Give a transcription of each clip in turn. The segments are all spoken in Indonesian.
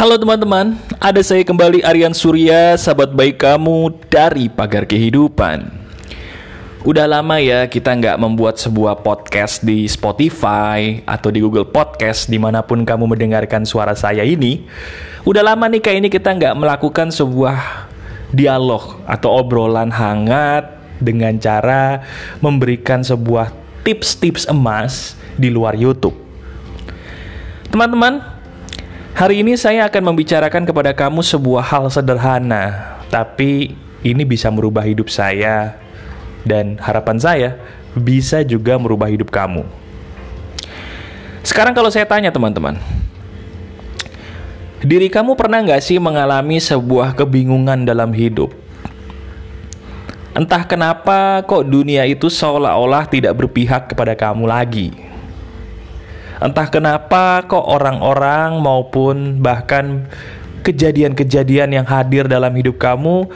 Halo teman-teman, ada saya kembali Aryan Surya, sahabat baik kamu dari Pagar Kehidupan. Udah lama ya kita nggak membuat sebuah podcast di Spotify atau di Google Podcast di mana pun kamu mendengarkan suara saya ini. Udah lama nih kayak ini kita nggak melakukan sebuah dialog atau obrolan hangat dengan cara memberikan sebuah tips-tips emas di luar YouTube. Teman-teman, hari ini saya akan membicarakan kepada kamu sebuah hal sederhana, tapi ini bisa merubah hidup saya dan harapan saya bisa juga merubah hidup kamu. Sekarang kalau saya tanya teman-teman, diri kamu pernah nggak sih mengalami sebuah kebingungan dalam hidup? Entah kenapa kok dunia itu seolah-olah tidak berpihak kepada kamu lagi. Entah kenapa kok orang-orang maupun bahkan kejadian-kejadian yang hadir dalam hidup kamu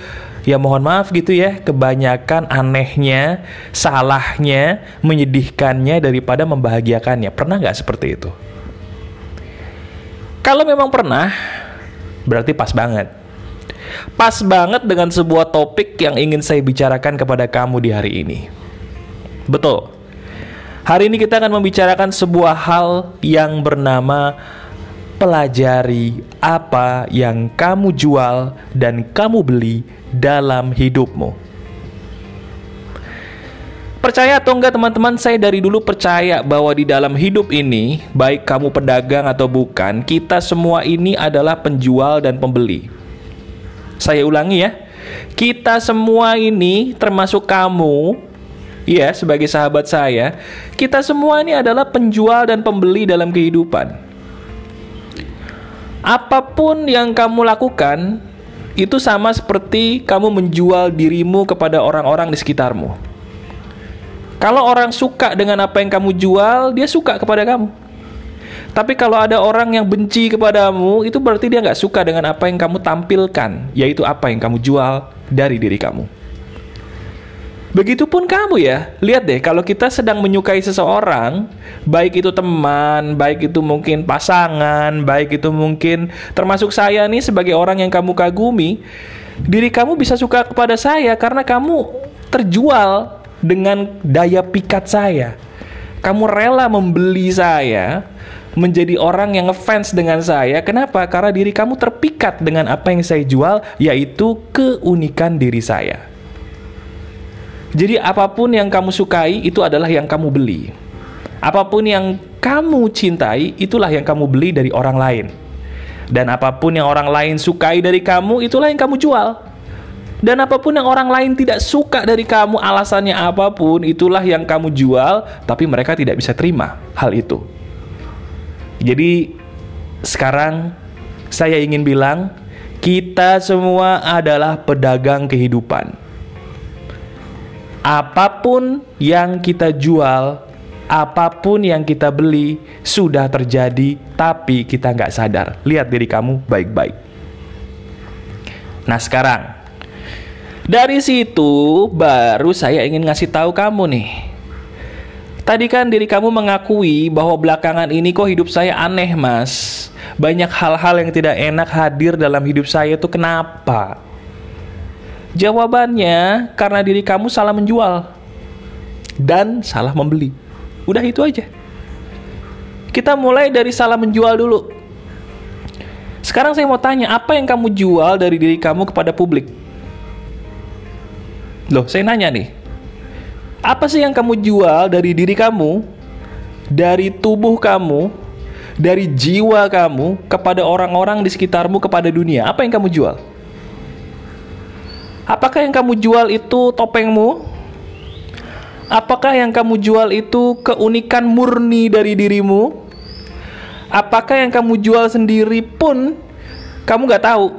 ya mohon maaf gitu ya, kebanyakan anehnya, salahnya, menyedihkannya daripada membahagiakannya. Pernah nggak seperti itu? Kalau memang pernah, berarti pas banget. Pas banget dengan sebuah topik yang ingin saya bicarakan kepada kamu di hari ini. Betul. Hari ini kita akan membicarakan sebuah hal yang bernama pelajari apa yang kamu jual dan kamu beli dalam hidupmu. Percaya atau enggak teman-teman, saya dari dulu percaya bahwa di dalam hidup ini, baik kamu pedagang atau bukan, kita semua ini adalah penjual dan pembeli. Saya ulangi ya. Kita semua ini termasuk kamu ya sebagai sahabat saya, kita semua ini adalah penjual dan pembeli dalam kehidupan. Apa pun yang kamu lakukan itu sama seperti kamu menjual dirimu kepada orang-orang di sekitarmu. Kalau orang suka dengan apa yang kamu jual, dia suka kepada kamu. Tapi kalau ada orang yang benci kepadamu, itu berarti dia nggak suka dengan apa yang kamu tampilkan, yaitu apa yang kamu jual dari diri kamu. Begitupun kamu ya, lihat deh kalau kita sedang menyukai seseorang, baik itu teman, baik itu mungkin pasangan, baik itu mungkin termasuk saya nih sebagai orang yang kamu kagumi, diri kamu bisa suka kepada saya karena kamu terjual dengan daya pikat saya. Kamu rela membeli saya menjadi orang yang ngefans dengan saya. Kenapa? Karena diri kamu terpikat dengan apa yang saya jual, yaitu keunikan diri saya. Jadi apa pun yang kamu sukai itu adalah yang kamu beli. Apa pun yang kamu cintai itulah yang kamu beli dari orang lain. Dan apa pun yang orang lain sukai dari kamu itulah yang kamu jual. Dan apa pun yang orang lain tidak suka dari kamu alasannya apa pun itulah yang kamu jual tapi mereka tidak bisa terima hal itu. Jadi sekarang saya ingin bilang kita semua adalah pedagang kehidupan. Apa pun yang kita jual, apa pun yang kita beli sudah terjadi, tapi kita nggak sadar. Lihat diri kamu baik-baik. Nah sekarang dari situ baru saya ingin ngasih tahu kamu nih Tadi kan diri kamu mengakui bahwa belakangan ini kok hidup saya aneh mas Banyak hal-hal yang tidak enak hadir dalam hidup saya itu kenapa? Jawabannya karena diri kamu salah menjual Dan salah membeli Udah itu aja Kita mulai dari salah menjual dulu Sekarang saya mau tanya Apa yang kamu jual dari diri kamu kepada publik? Loh saya nanya nih apa sih yang kamu jual dari diri kamu, dari tubuh kamu, dari jiwa kamu kepada orang-orang di sekitarmu, kepada dunia? Apa yang kamu jual? Apakah yang kamu jual itu topengmu? Apakah yang kamu jual itu keunikan murni dari dirimu? Apakah yang kamu jual sendiri pun kamu gak tahu?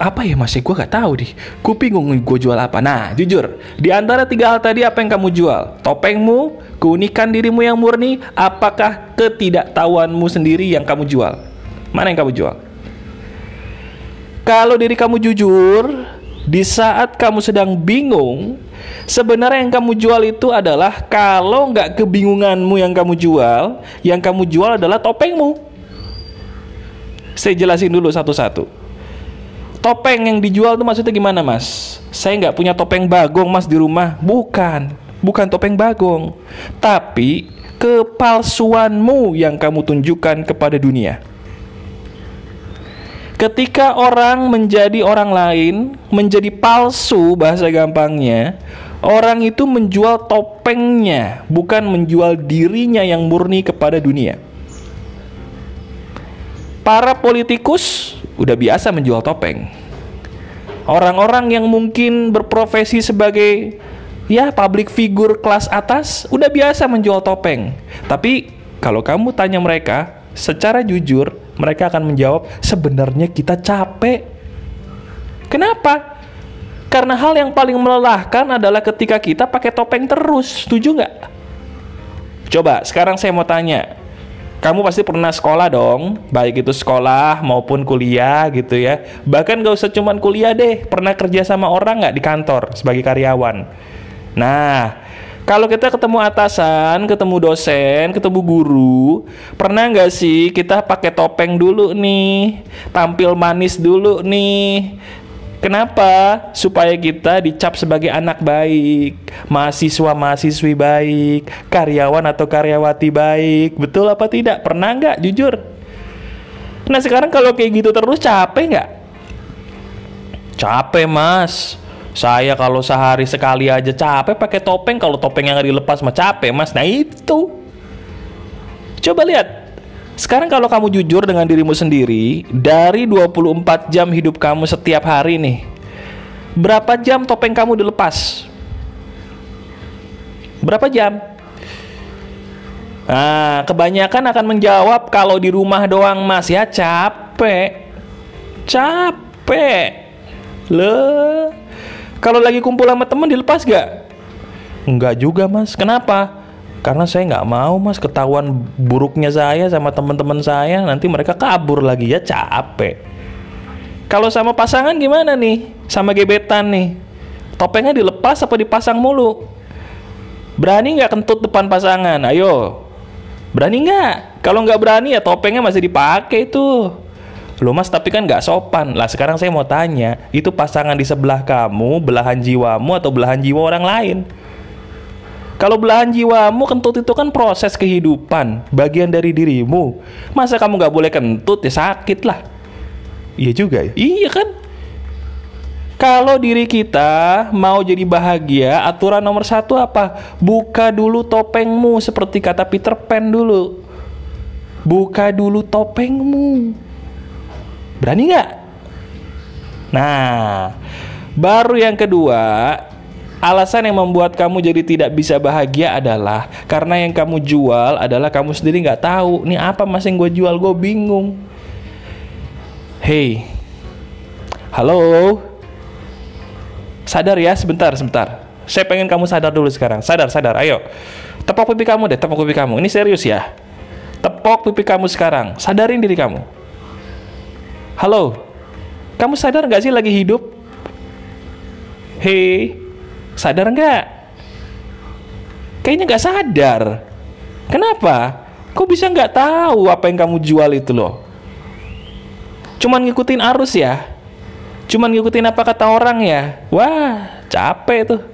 Apa ya masih gue gak tahu deh. Gue bingung gue jual apa. Nah jujur di antara tiga hal tadi apa yang kamu jual? Topengmu keunikan dirimu yang murni apakah ketidaktahuanmu sendiri yang kamu jual? Mana yang kamu jual? Kalau diri kamu jujur di saat kamu sedang bingung sebenarnya yang kamu jual itu adalah kalau nggak kebingunganmu yang kamu jual yang kamu jual adalah topengmu Saya jelasin dulu satu-satu. Topeng yang dijual tuh maksudnya gimana mas? Saya nggak punya topeng bagong mas di rumah. Bukan, bukan topeng bagong. Tapi kepalsuanmu yang kamu tunjukkan kepada dunia. Ketika orang menjadi orang lain, menjadi palsu bahasa gampangnya, orang itu menjual topengnya, bukan menjual dirinya yang murni kepada dunia. Para politikus udah biasa menjual topeng. Orang-orang yang mungkin berprofesi sebagai ya public figure kelas atas udah biasa menjual topeng. Tapi kalau kamu tanya mereka secara jujur, mereka akan menjawab, sebenarnya kita capek. Kenapa? Karena hal yang paling melelahkan adalah ketika kita pakai topeng terus. Setuju nggak? Coba, sekarang saya mau tanya. Kamu pasti pernah sekolah dong, baik itu sekolah maupun kuliah gitu ya. Bahkan gak usah cuman kuliah deh, pernah kerja sama orang nggak di kantor sebagai karyawan. Nah, kalau kita ketemu atasan, ketemu dosen, ketemu guru, pernah nggak sih kita pakai topeng dulu nih, tampil manis dulu nih, Kenapa? Supaya kita dicap sebagai anak baik, mahasiswa-mahasiswi baik, karyawan atau karyawati baik. Betul apa tidak? Pernah nggak? Jujur. Nah sekarang kalau kayak gitu terus capek nggak? Capek mas. Saya kalau sehari sekali aja capek pakai topeng, kalau topeng yang dilepas mah capek, Mas. Nah, itu. Coba lihat. Sekarang kalau kamu jujur dengan dirimu sendiri, dari 24 jam hidup kamu setiap hari nih. Berapa jam topeng kamu dilepas? Berapa jam? Nah, kebanyakan akan menjawab kalau di rumah doang Mas ya capek. Capek. Le, kalau lagi kumpul sama temen dilepas gak? Enggak juga mas. Kenapa? Karena saya nggak mau mas ketahuan buruknya saya sama teman-teman saya nanti mereka kabur lagi ya capek. Kalau sama pasangan gimana nih? Sama gebetan nih? Topengnya dilepas apa dipasang mulu? Berani nggak kentut depan pasangan? Ayo, berani nggak? Kalau nggak berani ya topengnya masih dipakai tuh. Loh mas tapi kan nggak sopan. Lah sekarang saya mau tanya Itu pasangan di sebelah kamu Belahan jiwamu atau belahan jiwa orang lain? Kalau belahan jiwamu kentut itu kan proses kehidupan Bagian dari dirimu. Masa kamu nggak boleh kentut? Ya sakit lah. Iya juga ya. Iya kan? Kalau diri kita mau jadi bahagia, aturan nomor satu apa? Buka dulu topengmu seperti kata Peter Pan dulu. Buka dulu topengmu. Berani nggak? Nah, baru yang kedua, alasan yang membuat kamu jadi tidak bisa bahagia adalah karena yang kamu jual adalah kamu sendiri nggak tahu. Ini apa mas yang gue jual? Gue bingung. Hey, halo, sadar ya sebentar, sebentar. Saya pengen kamu sadar dulu sekarang. Sadar, sadar. Ayo, tepok pipi kamu deh, tepok pipi kamu. Ini serius ya. Tepok pipi kamu sekarang. Sadarin diri kamu. Halo, kamu sadar nggak sih lagi hidup? Hei, sadar nggak? Kayaknya nggak sadar. Kenapa? Kok bisa nggak tahu apa yang kamu jual itu loh? Cuman ngikutin arus ya? Cuman ngikutin apa kata orang ya? Wah, capek tuh.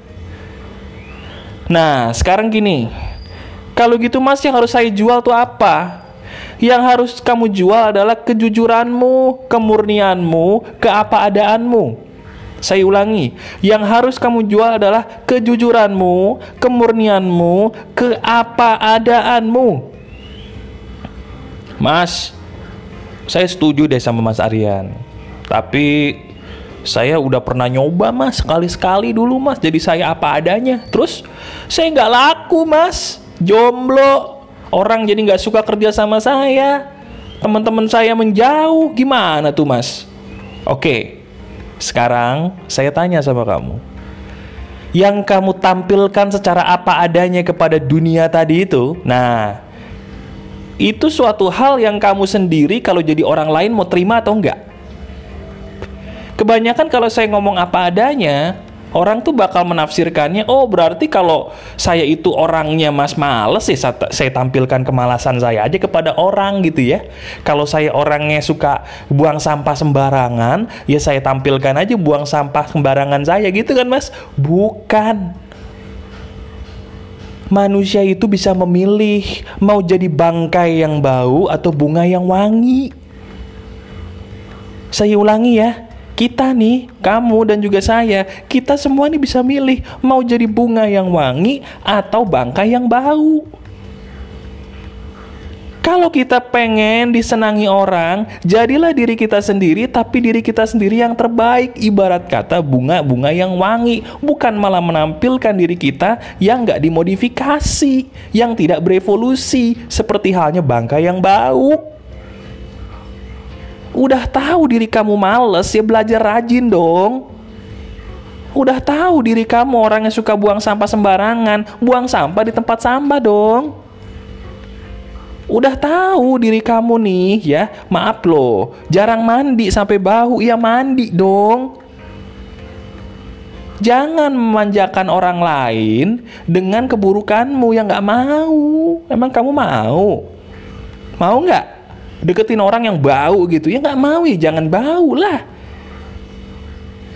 Nah, sekarang gini. Kalau gitu mas yang harus saya jual tuh apa? Yang harus kamu jual adalah kejujuranmu, kemurnianmu, keapa-adaanmu. Saya ulangi, yang harus kamu jual adalah kejujuranmu, kemurnianmu, keapa-adaanmu. Mas, saya setuju deh sama Mas Aryan. Tapi saya udah pernah nyoba mas sekali-sekali dulu mas jadi saya apa adanya terus saya nggak laku mas jomblo Orang jadi nggak suka kerja sama saya. Teman-teman saya menjauh. Gimana tuh mas? Oke, sekarang saya tanya sama kamu. Yang kamu tampilkan secara apa adanya kepada dunia tadi itu, nah, itu suatu hal yang kamu sendiri kalau jadi orang lain mau terima atau enggak. Kebanyakan kalau saya ngomong apa adanya, Orang tuh bakal menafsirkannya, oh berarti kalau saya itu orangnya mas males ya saya, tampilkan kemalasan saya aja kepada orang gitu ya. Kalau saya orangnya suka buang sampah sembarangan, ya saya tampilkan aja buang sampah sembarangan saya gitu kan mas. Bukan. Manusia itu bisa memilih mau jadi bangkai yang bau atau bunga yang wangi. Saya ulangi ya, kita nih, kamu dan juga saya, kita semua nih bisa milih mau jadi bunga yang wangi atau bangkai yang bau. Kalau kita pengen disenangi orang, jadilah diri kita sendiri, tapi diri kita sendiri yang terbaik. Ibarat kata bunga-bunga yang wangi, bukan malah menampilkan diri kita yang nggak dimodifikasi, yang tidak berevolusi, seperti halnya bangkai yang bau. Udah tahu diri kamu males ya belajar rajin dong. Udah tahu diri kamu orang yang suka buang sampah sembarangan, buang sampah di tempat sampah dong. Udah tahu diri kamu nih ya, maaf loh, jarang mandi sampai bahu, ya mandi dong. Jangan memanjakan orang lain dengan keburukanmu yang gak mau. Emang kamu mau? Mau nggak? Deketin orang yang bau gitu. Ya nggak mau ya jangan bau lah.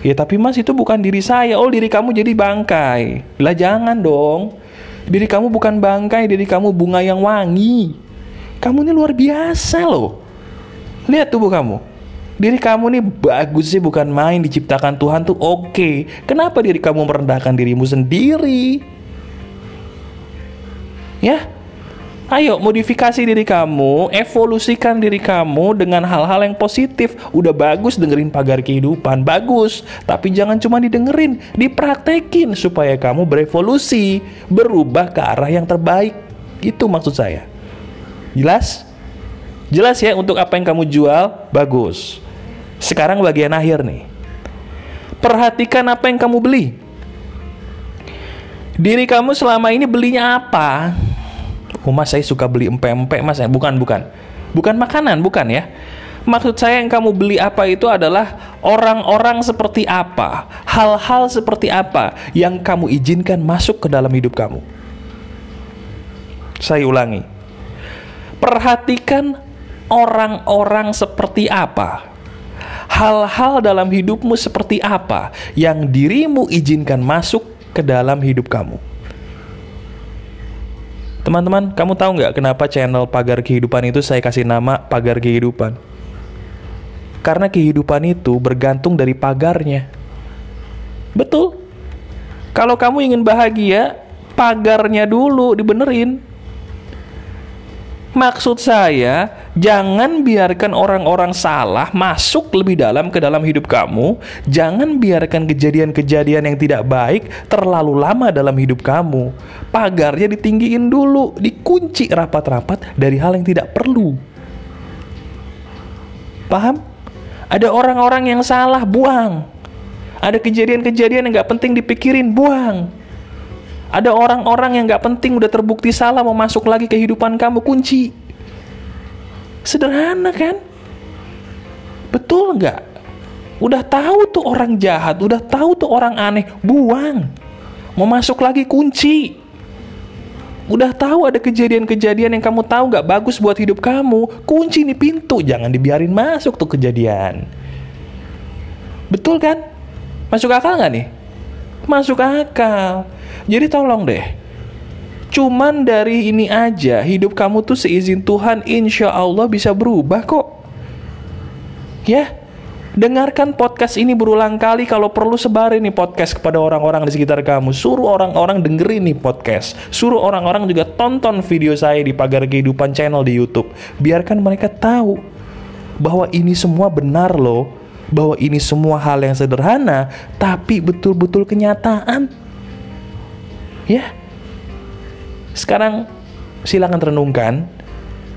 Ya tapi mas itu bukan diri saya. Oh diri kamu jadi bangkai. Lah jangan dong. Diri kamu bukan bangkai diri kamu bunga yang wangi. Kamu ini luar biasa loh. Lihat tubuh kamu. Diri kamu nih bagus sih bukan main diciptakan Tuhan tuh oke. Kenapa diri kamu merendahkan dirimu sendiri? Ya Ayo modifikasi diri kamu, evolusikan diri kamu dengan hal-hal yang positif. Udah bagus dengerin pagar kehidupan, bagus. Tapi jangan cuma didengerin, dipraktekin supaya kamu berevolusi, berubah ke arah yang terbaik. Itu maksud saya. Jelas? Jelas ya untuk apa yang kamu jual, bagus. Sekarang bagian akhir nih. Perhatikan apa yang kamu beli. Diri kamu selama ini belinya apa? Oh mas saya suka beli empe-empe mas. Ya bukan bukan. Bukan makanan bukan ya. Maksud saya yang kamu beli apa itu adalah orang-orang seperti apa hal-hal seperti apa yang kamu izinkan masuk ke dalam hidup kamu. Saya ulangi. Perhatikan orang-orang seperti apa hal-hal dalam hidupmu seperti apa yang dirimu izinkan masuk ke dalam hidup kamu Teman-teman, kamu tahu nggak kenapa channel Pagar Kehidupan itu saya kasih nama Pagar Kehidupan? Karena kehidupan itu bergantung dari pagarnya. Betul. Kalau kamu ingin bahagia, pagarnya dulu dibenerin. Maksud saya, jangan biarkan orang-orang salah masuk lebih dalam ke dalam hidup kamu. Jangan biarkan kejadian-kejadian yang tidak baik terlalu lama dalam hidup kamu. Pagarnya ditinggiin dulu, dikunci rapat-rapat dari hal yang tidak perlu. Paham? Ada orang-orang yang salah, buang. Ada kejadian-kejadian yang gak penting dipikirin, buang ada orang-orang yang gak penting udah terbukti salah mau masuk lagi kehidupan kamu kunci. Sederhana kan? Betul nggak? Udah tahu tuh orang jahat, udah tahu tuh orang aneh, buang. Mau masuk lagi kunci. Udah tahu ada kejadian-kejadian yang kamu tahu gak bagus buat hidup kamu, kunci nih pintu, jangan dibiarin masuk tuh kejadian. Betul kan? Masuk akal nggak nih? Masuk akal. Jadi tolong deh, cuman dari ini aja hidup kamu tuh seizin Tuhan insya Allah bisa berubah kok. Ya, dengarkan podcast ini berulang kali kalau perlu sebarin nih podcast kepada orang-orang di sekitar kamu. Suruh orang-orang dengerin nih podcast. Suruh orang-orang juga tonton video saya di Pagar Kehidupan channel di YouTube. Biarkan mereka tahu bahwa ini semua benar loh. Bahwa ini semua hal yang sederhana, tapi betul-betul kenyataan. Ya. Sekarang silakan renungkan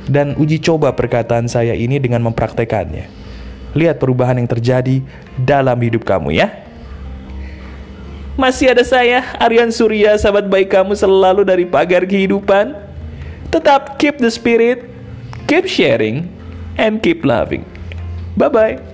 dan uji coba perkataan saya ini dengan mempraktekannya. Lihat perubahan yang terjadi dalam hidup kamu ya. Masih ada saya, Aryan Surya, sahabat baik kamu selalu dari pagar kehidupan. Tetap keep the spirit, keep sharing, and keep loving. Bye-bye.